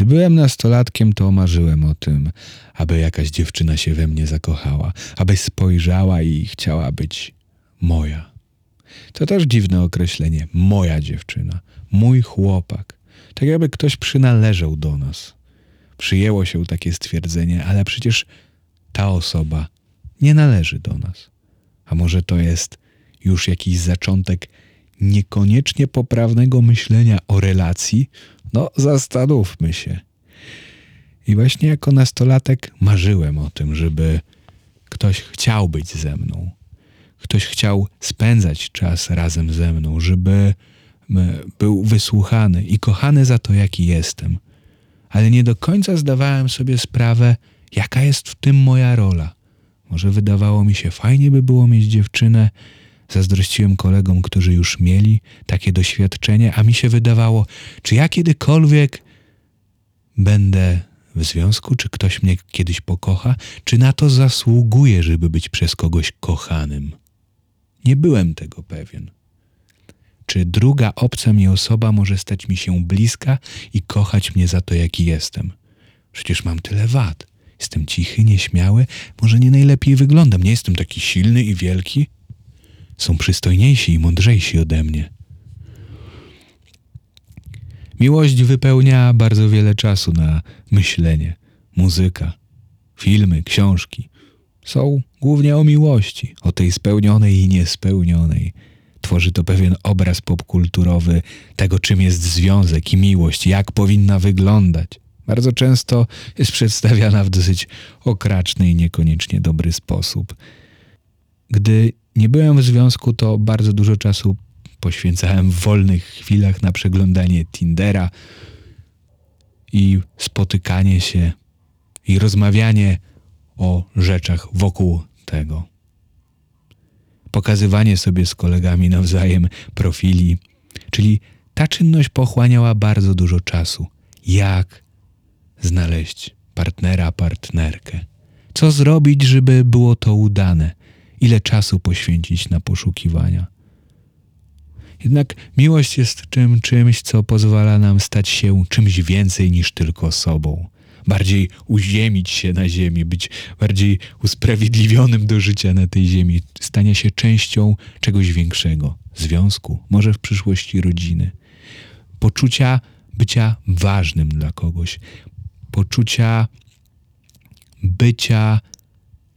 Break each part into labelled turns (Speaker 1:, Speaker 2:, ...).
Speaker 1: Gdy byłem nastolatkiem, to marzyłem o tym, aby jakaś dziewczyna się we mnie zakochała, aby spojrzała i chciała być moja. To też dziwne określenie moja dziewczyna, mój chłopak. Tak jakby ktoś przynależał do nas. Przyjęło się takie stwierdzenie, ale przecież ta osoba nie należy do nas. A może to jest już jakiś zaczątek niekoniecznie poprawnego myślenia o relacji? No, zastanówmy się. I właśnie jako nastolatek marzyłem o tym, żeby ktoś chciał być ze mną. Ktoś chciał spędzać czas razem ze mną, żeby był wysłuchany i kochany za to, jaki jestem. Ale nie do końca zdawałem sobie sprawę, jaka jest w tym moja rola. Może wydawało mi się, fajnie by było mieć dziewczynę. Zazdrościłem kolegom, którzy już mieli takie doświadczenie, a mi się wydawało, czy ja kiedykolwiek będę w związku, czy ktoś mnie kiedyś pokocha, czy na to zasługuję, żeby być przez kogoś kochanym. Nie byłem tego pewien. Czy druga obca mi osoba może stać mi się bliska i kochać mnie za to, jaki jestem? Przecież mam tyle wad. Jestem cichy, nieśmiały, może nie najlepiej wyglądam, nie jestem taki silny i wielki. Są przystojniejsi i mądrzejsi ode mnie. Miłość wypełnia bardzo wiele czasu na myślenie. Muzyka, filmy, książki są głównie o miłości, o tej spełnionej i niespełnionej. Tworzy to pewien obraz popkulturowy tego, czym jest związek i miłość, jak powinna wyglądać. Bardzo często jest przedstawiana w dosyć okraczny i niekoniecznie dobry sposób. Gdy nie byłem w związku, to bardzo dużo czasu poświęcałem w wolnych chwilach na przeglądanie Tindera i spotykanie się i rozmawianie o rzeczach wokół tego. Pokazywanie sobie z kolegami nawzajem profili, czyli ta czynność pochłaniała bardzo dużo czasu. Jak znaleźć partnera, partnerkę? Co zrobić, żeby było to udane? Ile czasu poświęcić na poszukiwania? Jednak miłość jest czym, czymś, co pozwala nam stać się czymś więcej niż tylko sobą. Bardziej uziemić się na ziemi, być bardziej usprawiedliwionym do życia na tej ziemi, stanie się częścią czegoś większego związku, może w przyszłości rodziny. Poczucia bycia ważnym dla kogoś, poczucia bycia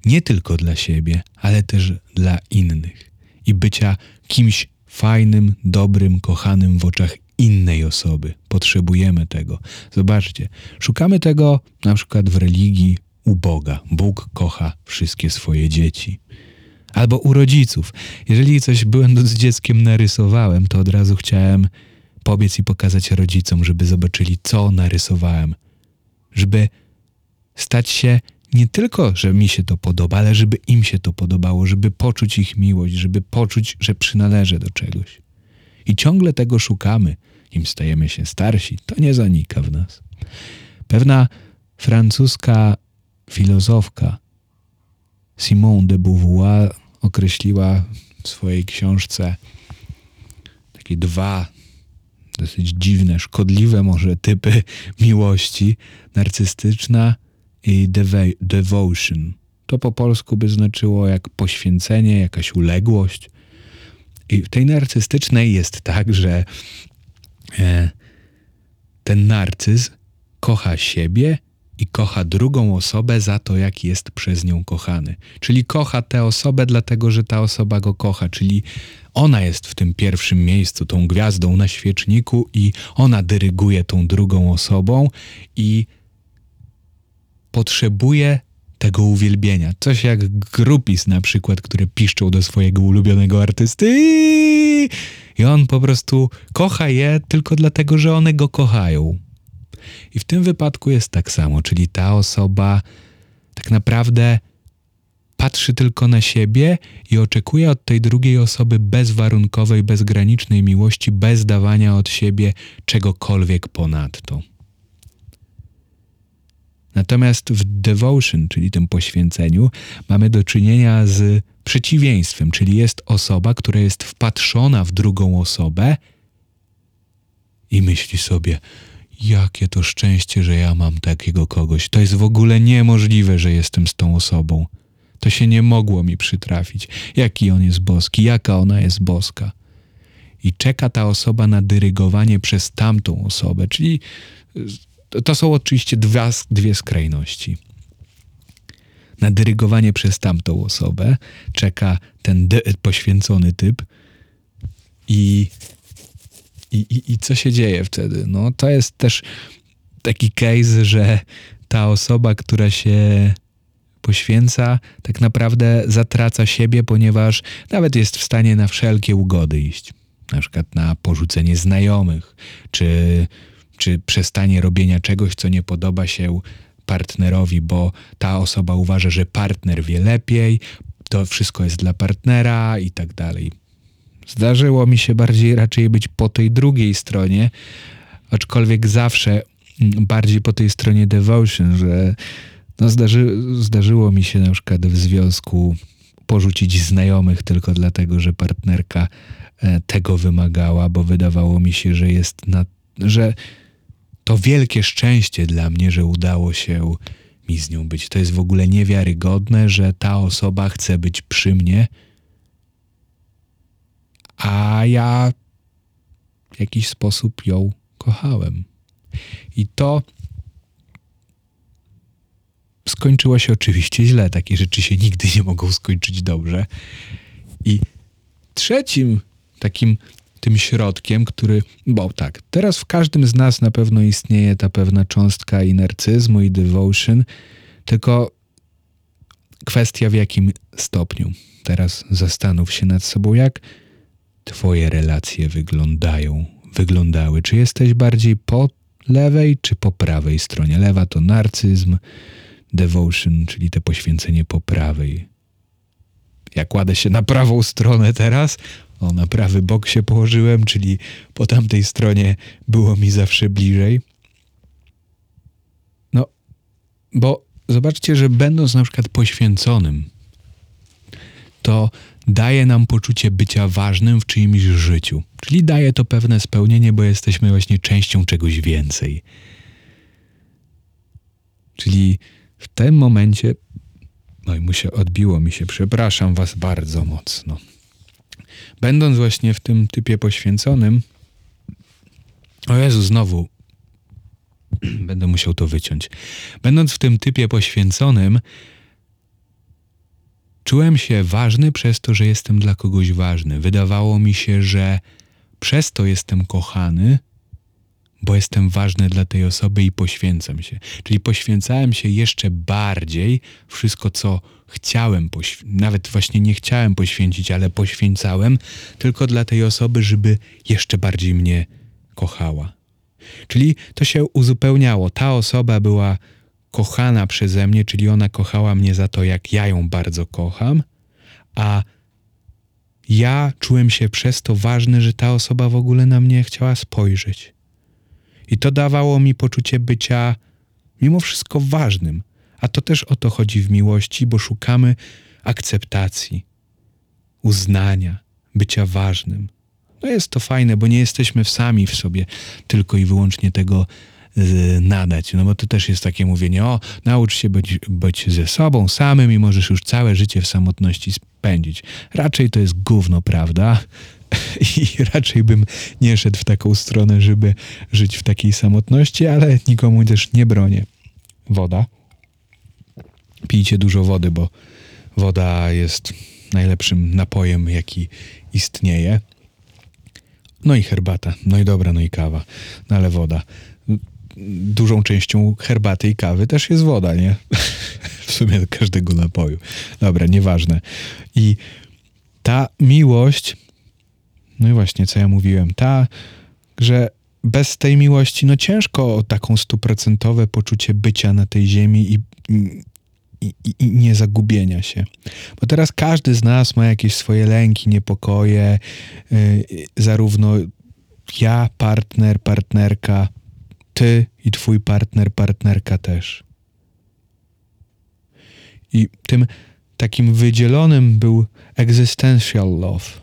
Speaker 1: nie tylko dla siebie, ale też dla innych i bycia kimś fajnym, dobrym, kochanym w oczach innej osoby. Potrzebujemy tego. Zobaczcie, szukamy tego na przykład w religii u Boga. Bóg kocha wszystkie swoje dzieci. Albo u rodziców. Jeżeli coś będąc dzieckiem narysowałem, to od razu chciałem pobiec i pokazać rodzicom, żeby zobaczyli, co narysowałem. Żeby stać się nie tylko, że mi się to podoba, ale żeby im się to podobało, żeby poczuć ich miłość, żeby poczuć, że przynależę do czegoś. I ciągle tego szukamy, im stajemy się starsi, to nie zanika w nas. Pewna francuska filozofka Simone de Beauvoir określiła w swojej książce takie dwa dosyć dziwne, szkodliwe może typy miłości: narcystyczna i devotion. To po polsku by znaczyło jak poświęcenie, jakaś uległość. I w tej narcystycznej jest tak, że e, ten narcyz kocha siebie i kocha drugą osobę za to, jak jest przez nią kochany. Czyli kocha tę osobę, dlatego że ta osoba go kocha, czyli ona jest w tym pierwszym miejscu, tą gwiazdą na świeczniku, i ona dyryguje tą drugą osobą, i potrzebuje tego uwielbienia. Coś jak grupis na przykład, które piszczą do swojego ulubionego artysty i on po prostu kocha je tylko dlatego, że one go kochają. I w tym wypadku jest tak samo, czyli ta osoba tak naprawdę patrzy tylko na siebie i oczekuje od tej drugiej osoby bezwarunkowej, bezgranicznej miłości, bez dawania od siebie czegokolwiek ponadto. Natomiast w devotion, czyli tym poświęceniu, mamy do czynienia z przeciwieństwem, czyli jest osoba, która jest wpatrzona w drugą osobę i myśli sobie: jakie to szczęście, że ja mam takiego kogoś. To jest w ogóle niemożliwe, że jestem z tą osobą. To się nie mogło mi przytrafić. Jaki on jest boski, jaka ona jest boska. I czeka ta osoba na dyrygowanie przez tamtą osobę, czyli to są oczywiście dwa, dwie skrajności. Na dyrygowanie przez tamtą osobę czeka ten poświęcony typ i, i, i, i co się dzieje wtedy? No to jest też taki case, że ta osoba, która się poświęca, tak naprawdę zatraca siebie, ponieważ nawet jest w stanie na wszelkie ugody iść. Na przykład na porzucenie znajomych, czy, czy przestanie robienia czegoś, co nie podoba się partnerowi, bo ta osoba uważa, że partner wie lepiej, to wszystko jest dla partnera i tak dalej. Zdarzyło mi się bardziej raczej być po tej drugiej stronie, aczkolwiek zawsze bardziej po tej stronie devotion, że no zdarzy, zdarzyło mi się na przykład w związku porzucić znajomych tylko dlatego, że partnerka e, tego wymagała, bo wydawało mi się, że jest na, że to wielkie szczęście dla mnie, że udało się mi z nią być. To jest w ogóle niewiarygodne, że ta osoba chce być przy mnie, a ja w jakiś sposób ją kochałem. I to skończyło się oczywiście źle. Takie rzeczy się nigdy nie mogą skończyć dobrze. I trzecim takim tym środkiem, który, bo tak, teraz w każdym z nas na pewno istnieje ta pewna cząstka i narcyzmu i devotion, tylko kwestia w jakim stopniu. Teraz zastanów się nad sobą, jak twoje relacje wyglądają, wyglądały. Czy jesteś bardziej po lewej, czy po prawej stronie? Lewa to narcyzm, devotion, czyli te poświęcenie po prawej. Ja kładę się na prawą stronę teraz, o, na prawy bok się położyłem, czyli po tamtej stronie było mi zawsze bliżej. No, bo zobaczcie, że będąc na przykład poświęconym, to daje nam poczucie bycia ważnym w czyimś życiu. Czyli daje to pewne spełnienie, bo jesteśmy właśnie częścią czegoś więcej. Czyli w tym momencie, no i mu się odbiło mi się, przepraszam was bardzo mocno. Będąc właśnie w tym typie poświęconym, o Jezu, znowu będę musiał to wyciąć. Będąc w tym typie poświęconym, czułem się ważny przez to, że jestem dla kogoś ważny. Wydawało mi się, że przez to jestem kochany, bo jestem ważny dla tej osoby i poświęcam się. Czyli poświęcałem się jeszcze bardziej wszystko, co chciałem, nawet właśnie nie chciałem poświęcić, ale poświęcałem tylko dla tej osoby, żeby jeszcze bardziej mnie kochała. Czyli to się uzupełniało. Ta osoba była kochana przeze mnie, czyli ona kochała mnie za to, jak ja ją bardzo kocham, a ja czułem się przez to ważny, że ta osoba w ogóle na mnie chciała spojrzeć. I to dawało mi poczucie bycia mimo wszystko ważnym. A to też o to chodzi w miłości, bo szukamy akceptacji, uznania, bycia ważnym. No jest to fajne, bo nie jesteśmy sami w sobie tylko i wyłącznie tego y, nadać. No bo to też jest takie mówienie, o, naucz się być, być ze sobą samym i możesz już całe życie w samotności spędzić. Raczej to jest gówno, prawda? i raczej bym nie szedł w taką stronę, żeby żyć w takiej samotności, ale nikomu też nie bronię. Woda. Pijcie dużo wody, bo woda jest najlepszym napojem, jaki istnieje. No i herbata, no i dobra, no i kawa, no ale woda. Dużą częścią herbaty i kawy też jest woda, nie? w sumie każdego napoju. Dobra, nieważne. I ta miłość no i właśnie, co ja mówiłem, ta, że bez tej miłości, no ciężko o taką stuprocentowe poczucie bycia na tej ziemi i, i, i, nie zagubienia się. Bo teraz każdy z nas ma jakieś swoje lęki, niepokoje, yy, zarówno ja, partner, partnerka, ty i twój partner, partnerka też. I tym takim wydzielonym był existential love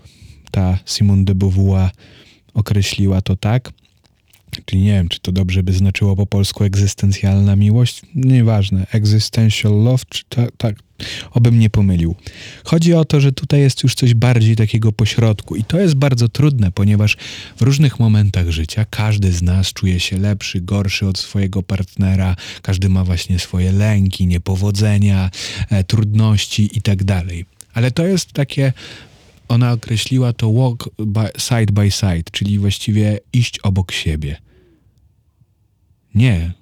Speaker 1: ta Simone de Beauvoir określiła to tak, Czyli nie wiem, czy to dobrze by znaczyło po polsku egzystencjalna miłość. Nieważne. Existential love, czy tak, tak. Obym nie pomylił. Chodzi o to, że tutaj jest już coś bardziej takiego pośrodku i to jest bardzo trudne, ponieważ w różnych momentach życia każdy z nas czuje się lepszy, gorszy od swojego partnera, każdy ma właśnie swoje lęki, niepowodzenia, e, trudności i tak. Ale to jest takie ona określiła to walk by, side by side, czyli właściwie iść obok siebie. Nie.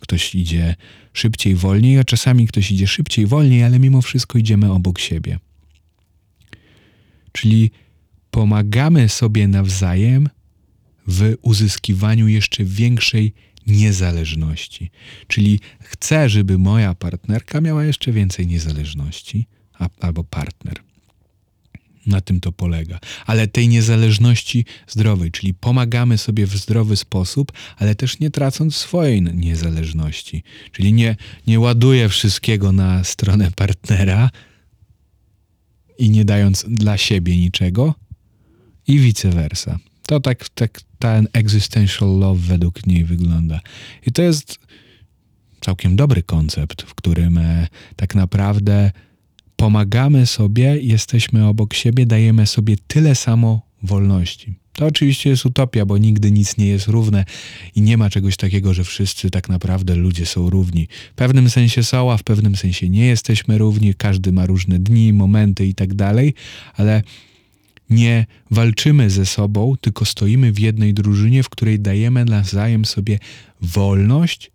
Speaker 1: Ktoś idzie szybciej, wolniej, a czasami ktoś idzie szybciej, wolniej, ale mimo wszystko idziemy obok siebie. Czyli pomagamy sobie nawzajem w uzyskiwaniu jeszcze większej niezależności. Czyli chcę, żeby moja partnerka miała jeszcze więcej niezależności, albo partner. Na tym to polega. Ale tej niezależności zdrowej, czyli pomagamy sobie w zdrowy sposób, ale też nie tracąc swojej niezależności. Czyli nie, nie ładuję wszystkiego na stronę partnera i nie dając dla siebie niczego, i vice versa. To tak, tak ten existential love według niej wygląda. I to jest całkiem dobry koncept, w którym e, tak naprawdę pomagamy sobie, jesteśmy obok siebie, dajemy sobie tyle samo wolności. To oczywiście jest utopia, bo nigdy nic nie jest równe i nie ma czegoś takiego, że wszyscy tak naprawdę ludzie są równi. W pewnym sensie są, a w pewnym sensie nie jesteśmy równi, każdy ma różne dni, momenty i tak dalej, ale nie walczymy ze sobą, tylko stoimy w jednej drużynie, w której dajemy nawzajem sobie wolność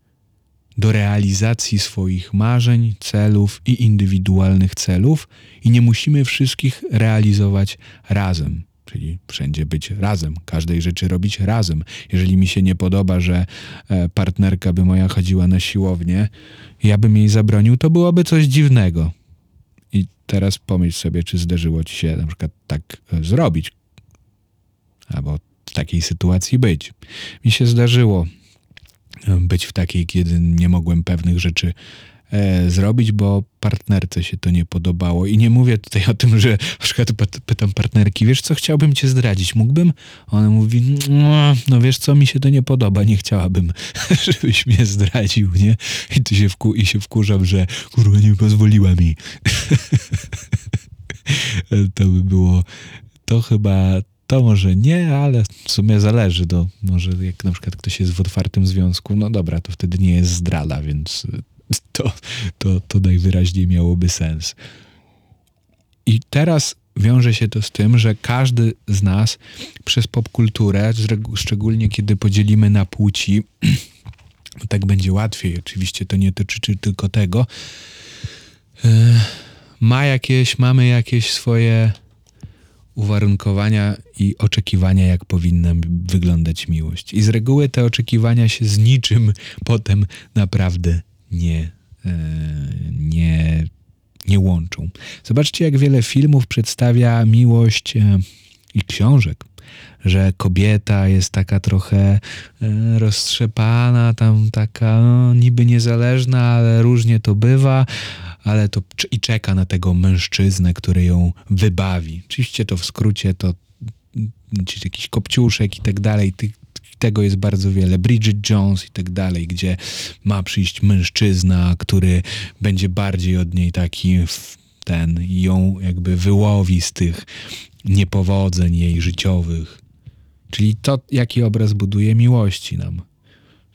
Speaker 1: do realizacji swoich marzeń, celów i indywidualnych celów i nie musimy wszystkich realizować razem. Czyli wszędzie być razem, każdej rzeczy robić razem. Jeżeli mi się nie podoba, że e, partnerka by moja chodziła na siłownię, ja bym jej zabronił, to byłoby coś dziwnego. I teraz pomyśl sobie, czy zdarzyło ci się na przykład tak e, zrobić, albo w takiej sytuacji być. Mi się zdarzyło być w takiej, kiedy nie mogłem pewnych rzeczy e, zrobić, bo partnerce się to nie podobało. I nie mówię tutaj o tym, że na przykład pytam partnerki, wiesz co, chciałbym cię zdradzić, mógłbym? Ona mówi, no, wiesz co, mi się to nie podoba, nie chciałabym, żebyś mnie zdradził, nie? I tu się, wku, i się wkurzam, że kurwa nie pozwoliła mi. to by było, to chyba to może nie, ale w sumie zależy. Do, może jak na przykład ktoś jest w otwartym związku, no dobra, to wtedy nie jest zdrada, więc to, to, to najwyraźniej miałoby sens. I teraz wiąże się to z tym, że każdy z nas przez popkulturę, szczególnie kiedy podzielimy na płci, tak będzie łatwiej, oczywiście to nie dotyczy tylko tego, e, ma jakieś, mamy jakieś swoje uwarunkowania i oczekiwania, jak powinna wyglądać miłość. I z reguły te oczekiwania się z niczym potem naprawdę nie, e, nie, nie łączą. Zobaczcie, jak wiele filmów przedstawia miłość e, i książek że kobieta jest taka trochę e, roztrzepana, tam taka no, niby niezależna, ale różnie to bywa, ale to i czeka na tego mężczyznę, który ją wybawi. Oczywiście to w skrócie to czy jakiś kopciuszek i tak dalej. tego jest bardzo wiele. Bridget Jones i tak dalej, gdzie ma przyjść mężczyzna, który będzie bardziej od niej taki ten i ją jakby wyłowi z tych niepowodzeń jej życiowych. Czyli to, jaki obraz buduje miłości nam.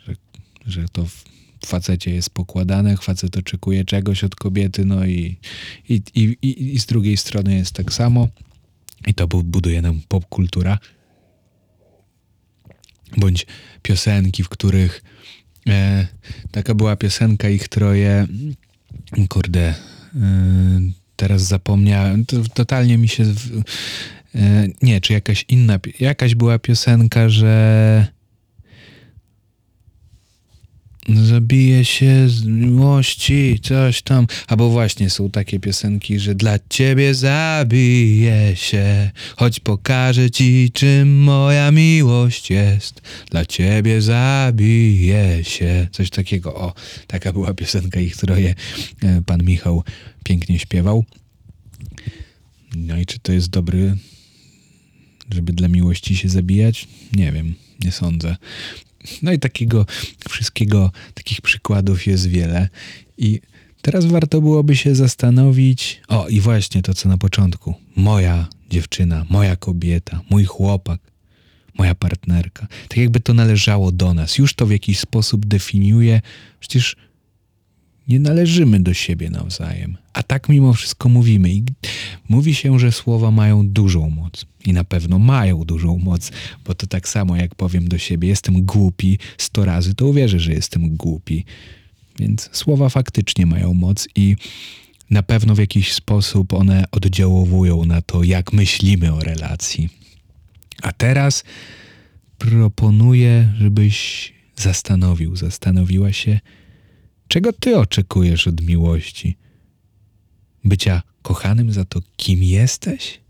Speaker 1: Że, że to w facecie jest pokładane, facet oczekuje czegoś od kobiety, no i, i, i, i, z drugiej strony jest tak samo. I to buduje nam popkultura. Bądź piosenki, w których e, taka była piosenka ich troje. Kurde, e, teraz zapomniałem. To, totalnie mi się. E, nie, czy jakaś inna. Jakaś była piosenka, że Zabije się z miłości, coś tam. Albo właśnie są takie piosenki, że dla ciebie zabiję się, choć pokażę ci, czym moja miłość jest. Dla ciebie zabiję się. Coś takiego. O, taka była piosenka ich troje. E, pan Michał pięknie śpiewał. No i czy to jest dobry, żeby dla miłości się zabijać? Nie wiem. Nie sądzę. No i takiego wszystkiego, takich przykładów jest wiele. I teraz warto byłoby się zastanowić. O, i właśnie to, co na początku. Moja dziewczyna, moja kobieta, mój chłopak, moja partnerka. Tak jakby to należało do nas. Już to w jakiś sposób definiuje. Przecież nie należymy do siebie nawzajem. A tak mimo wszystko mówimy. I mówi się, że słowa mają dużą moc. I na pewno mają dużą moc, bo to tak samo jak powiem do siebie, jestem głupi sto razy, to uwierzę, że jestem głupi. Więc słowa faktycznie mają moc i na pewno w jakiś sposób one oddziałowują na to, jak myślimy o relacji. A teraz proponuję, żebyś zastanowił, zastanowiła się, czego ty oczekujesz od miłości? Bycia kochanym za to, kim jesteś?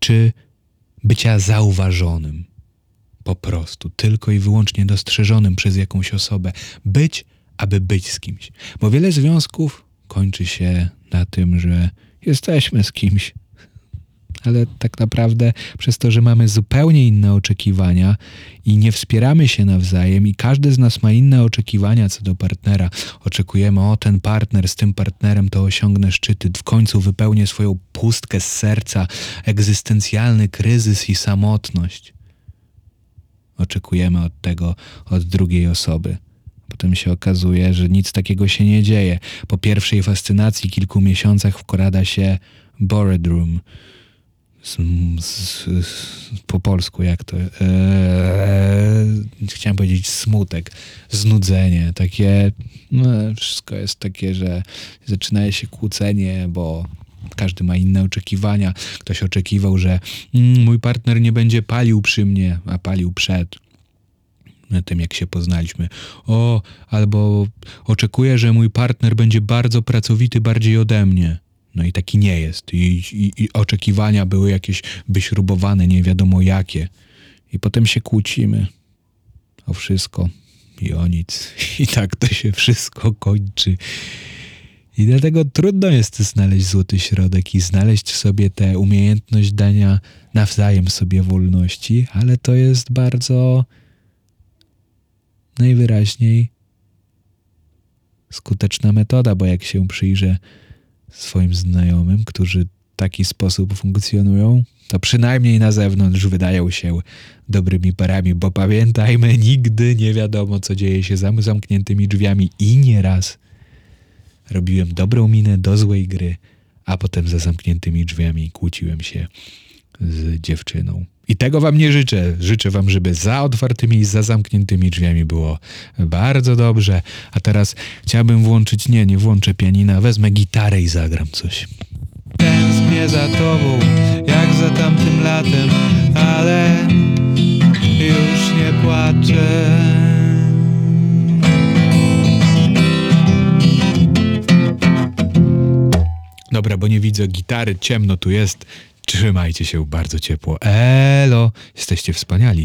Speaker 1: Czy bycia zauważonym? Po prostu, tylko i wyłącznie dostrzeżonym przez jakąś osobę. Być, aby być z kimś. Bo wiele związków kończy się na tym, że jesteśmy z kimś, ale tak naprawdę przez to, że mamy zupełnie inne oczekiwania i nie wspieramy się nawzajem, i każdy z nas ma inne oczekiwania co do partnera. Oczekujemy, o ten partner z tym partnerem to osiągnę szczyty, w końcu wypełnię swoją pustkę z serca, egzystencjalny kryzys i samotność. Oczekujemy od tego od drugiej osoby. Potem się okazuje, że nic takiego się nie dzieje. Po pierwszej fascynacji kilku miesiącach wkrada się boredroom z, z, z, po polsku jak to eee, chciałem powiedzieć smutek, znudzenie, takie no, wszystko jest takie, że zaczyna się kłócenie, bo każdy ma inne oczekiwania. Ktoś oczekiwał, że mm, mój partner nie będzie palił przy mnie, a palił przed tym, jak się poznaliśmy. O, albo oczekuję, że mój partner będzie bardzo pracowity bardziej ode mnie. No i taki nie jest. I, i, I, oczekiwania były jakieś wyśrubowane, nie wiadomo jakie. I potem się kłócimy o wszystko i o nic. I tak to się wszystko kończy. I dlatego trudno jest znaleźć złoty środek i znaleźć sobie tę umiejętność dania nawzajem sobie wolności, ale to jest bardzo najwyraźniej skuteczna metoda, bo jak się przyjrzę swoim znajomym, którzy w taki sposób funkcjonują, to przynajmniej na zewnątrz wydają się dobrymi parami, bo pamiętajmy, nigdy nie wiadomo, co dzieje się za zamkniętymi drzwiami i nieraz robiłem dobrą minę do złej gry, a potem za zamkniętymi drzwiami kłóciłem się z dziewczyną. I tego wam nie życzę. Życzę wam, żeby za otwartymi i za zamkniętymi drzwiami było bardzo dobrze. A teraz chciałbym włączyć, nie, nie włączę pianina, wezmę gitarę i zagram coś. Tęsknię za tobą, jak za tamtym latem, ale już nie płaczę. Dobra, bo nie widzę gitary, ciemno tu jest. Trzymajcie się bardzo ciepło. Elo, jesteście wspaniali.